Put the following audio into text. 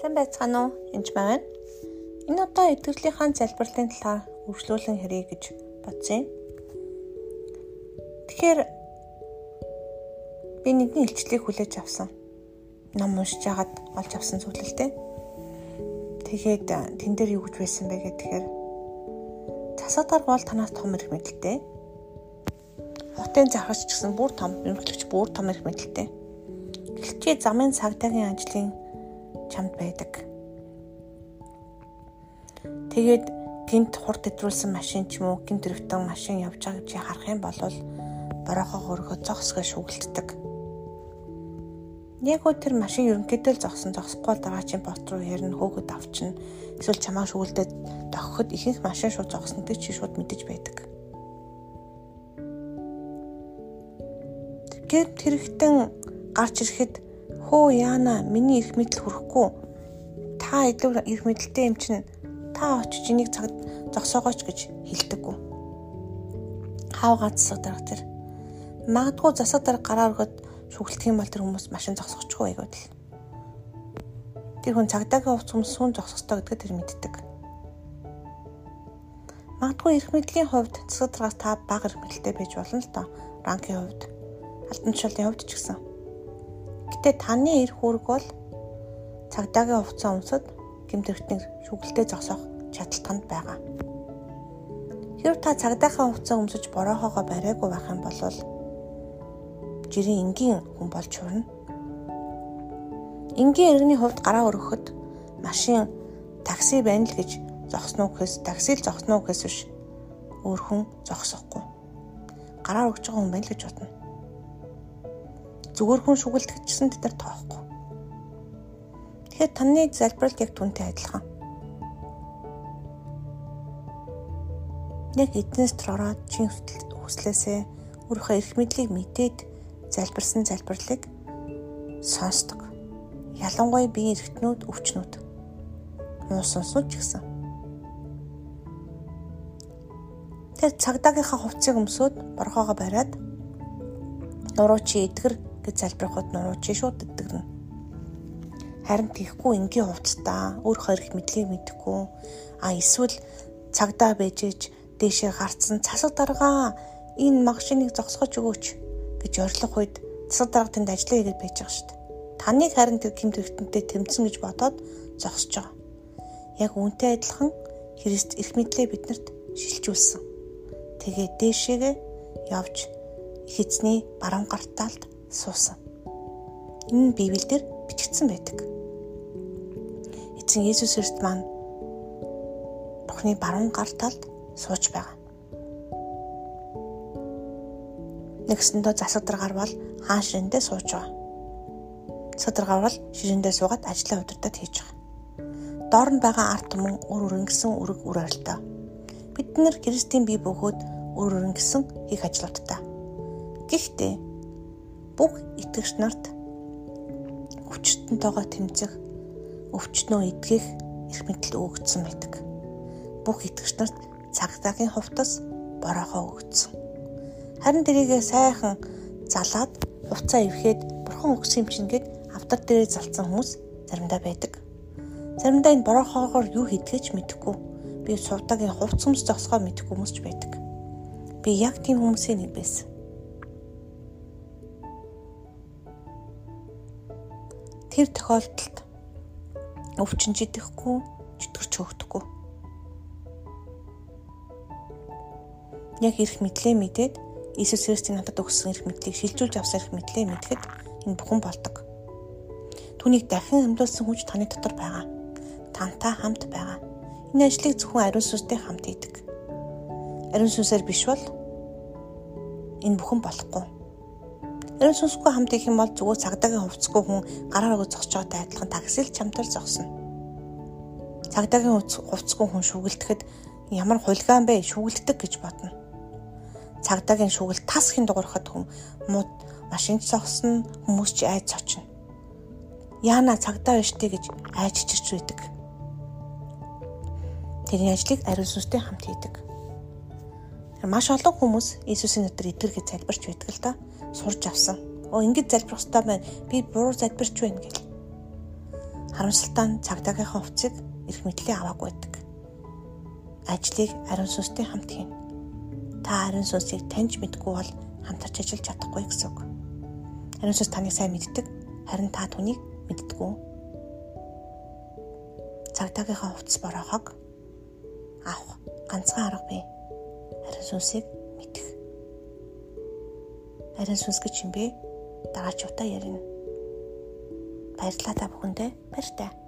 Сайн байцгаана уу? Энд байна. Энэ удаа идэвхлийнхаа залбирлын талаар үргэлжлүүлэн хэрэг гэж бодсон юм. Тэгэхээр би нэгэн илчлэлийг хүлээж авсан. Ном уншиж хагаад олж авсан зүйл л дээ. Тэгээд тэн дээр юу гэж байсан бэ гэхээр засаагаар бол танаас том эрх мэдэлтэй. Хотын зархаж ч гэсэн бүр том, ерөнхийлөгч бүр том эрх мэдэлтэй. Гэлчээ замын цагдаагийн ажлын чамд байдаг. Тэгээд гинт хурд идрүүлсэн машин ч юм уу гинт дэрвтэн машин явж байгаа гэж харах юм бол бороохоо хөргөө зогсгоо шүглддэг. Яг уу тэр машин ерөнхийдөө л зогсон зогсохгүй дараачийн бот руу ярина хөөгд авчна. Эсвэл чамаа шүглдээд дохиход ихэнх машин шууд зогсноо чи шууд мэдэж байдаг. Тэгэхээр тэрэгтэн гарч ирэхэд Хөө яана миний эрх мэдэл хүрэхгүй. Та илүү эрх мэдэлтэй юм чинь та очиж энийг цаг зогсоогооч гэж хэлдэггүй. Хав гац дарга тэр. Магадгүй засаг дарга гараа өргөд шүглэх юм бол тэр хүмүүс машин зогсохгүй байгаад л. Тэр хүн цагдаагийн хувцс хүмүүс сүүн зогсохтой гэдгээ тэр мэддэг. Магадгүй эрх мэдлийн хувьд засаг даргаас та бага эрх мэдэлтэй байж болно л доо. Ранкийн хувьд, албан тушаалын хувьд ч гэсэн. Гэтэ таны эрх үүрэг бол цагдаагийн хувцас өмсөд гэмтэрхтний шүглэлтэй зогсоох чадалтанд байгаа. Хэрв та цагдаагийн хувцас өмсөж бороохоогоо бариагүй байх юм бол жирийн энгийн хүн болж хурна. Энгийн иргэний хувьд гараа өргөхөд машин такси байна л гэж зогсноо гэхээс такси л зогсноо гэхээс биш өөр хүн зогсохгүй. Гараа өргөж байгаа хүн байна л гэж бодно зүгээр хүн шүгэлтгчсэн тэд нар тоохгүй. Тэгэхээр таны залбирал яг түнтэй адилхан. Яг эднээс төрөөд чин хүслээсээ өөрийнхөө эрх мэдлийг мэдээд залбирсан залбирлыг сонсдог. Ялангуяа биеийн эргэтнүүд өвчнүүд муу сонснууд ч гэсэн. Тэр цагдаагийнхаа хувцсыг өмсөд борхоогоо бариад нуруу чи эдгэр гэж залбирахад нуруу чи шууд дэгдэрнэ. Харин тийхгүй энгийн хувцастаа өөр хорих мэдлийг мэдэхгүй а эсвэл цагдаа бэжэж дээшээ гарцсан цасаг даргаа энэ машиныг зогсгож өгөөч гэж орилох үед цасаг дарга тэнд ажиллая гэж байж байгаа шүү дээ. Таныг харин тэр гэмт хэрэгтэнтэй тэмцэн гэж бодоод зогсож байгаа. Яг үүнтэй адилхан Христ эрх мэдлээ биднэрт шилжүүлсэн. Тэгээд дээшээгээ явж их эзний баруун гартаалд суусан. Энэ Библиэлд бичигдсэн байдаг. Эзэн Есүс Христ маань Бурхны баруун гар талд сууж байгаа. Нэгсэндөө засаг даргаар бол хаан ширэндээ сууж байгаа. Засаг даргаар бол ширэндээ суугаад ажлаа удирдах хийж байгаа. Доор нь байгаа арт түмэн үр өрөнгөсөн үрэг үр арилтаа. Бид нар Христийн бие бөгөөд үр өрөнгөсөн их ажлуудтай. Гэхдээ бүх итгэгч нарт өвчтөнтэйгоо тэмцэх, өвчтнөө эдгэх эрх мэдэл өгөгдсөн байдаг. Бүх итгэгч нарт цагдаагийн хувцас бороохоо өгсөн. Харин тэрийгээ сайхан залаад хувцаа ивхэд бурхан өгсөн юм чингээд автар дээрээ залцсан хүмүүс заримдаа байдаг. Заримдаа энэ бороохоогоор юу хийдгэж мэдэхгүй. Би сувдагийн хувц хүмүүс зогсгоо мэдэхгүй хүмүүс ч байдаг. Би яг тийм хүмүүсийн нэг байсан. Тэр тохиолдолд өвчин жидэхгүй, чөтгөрч хөөгдөхгүй. Яг эрх мэдлээ мэдээд Иесус Христийн надад өгсөн эрх мэдлийг шилжүүлж авсан эрх мэдлээ мэдхэд энэ бүхэн болдог. Түүнийг дахин амьдуулсан хүч таны дотор байгаа. Тантай хамт байгаа. Энэ ажлыг зөвхөн ариун сүнстэй хамт хийдэг. Ариун сүнсээр биш бол энэ бүхэн болохгүй Ариун сүнсгүй хамт их юм бол зүгээр цагдаагийн хувцсгүй хүн гараар өгөө зогсож байгаатай адилхан таксил чамтар зогсно. Цагдаагийн хувцсгүй хүн шүгэлтэхэд ямар хулиган бэ шүгэлтдэг гэж бодно. Цагдаагийн шүгэл тас хин дуурахад хүм мууд машинч зогсно хүмүүс ч айж цочно. Яана цагдаа биш тий гэж айж чирч байдаг. Тэрний ажлыг ариун сүнстэй хамт хийдэг. Маш олон хүмүүс Иесусийн өдөр эдгэр гэж залбирч байдаг л да сурж авсан. Оо ингэж залбирх хэрэгтэй байна. Би буруу залбирч байна гэл. харамсалтай цагдаагийнхаа хувцсыг эрх мэдлээ аваагүй байдаг. Ажлыг ариун сүнстэй хамт хийнэ. Та ариун сүнсийг таньж мэдгүй бол хамтарч ажиллаж чадахгүй гэсэн үг. Ариун сүнс таныг сайн мэддэг, харин та түүнийг мэддэггүй. Цагдаагийнхаа хувцас бороохог авах ганцхан арга бий. Ариун сүнсийг Ариун сүнс гэж юм бэ? Дараачуудаа ярина. Баярлалаа та бүхэндээ. Баяртай.